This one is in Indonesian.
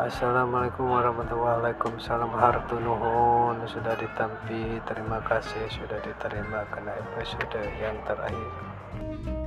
Assalamualaikum warahmatullahi wabarakatuh. Salam hartunuhun sudah ditampi. Terima kasih sudah diterima kena episode yang terakhir.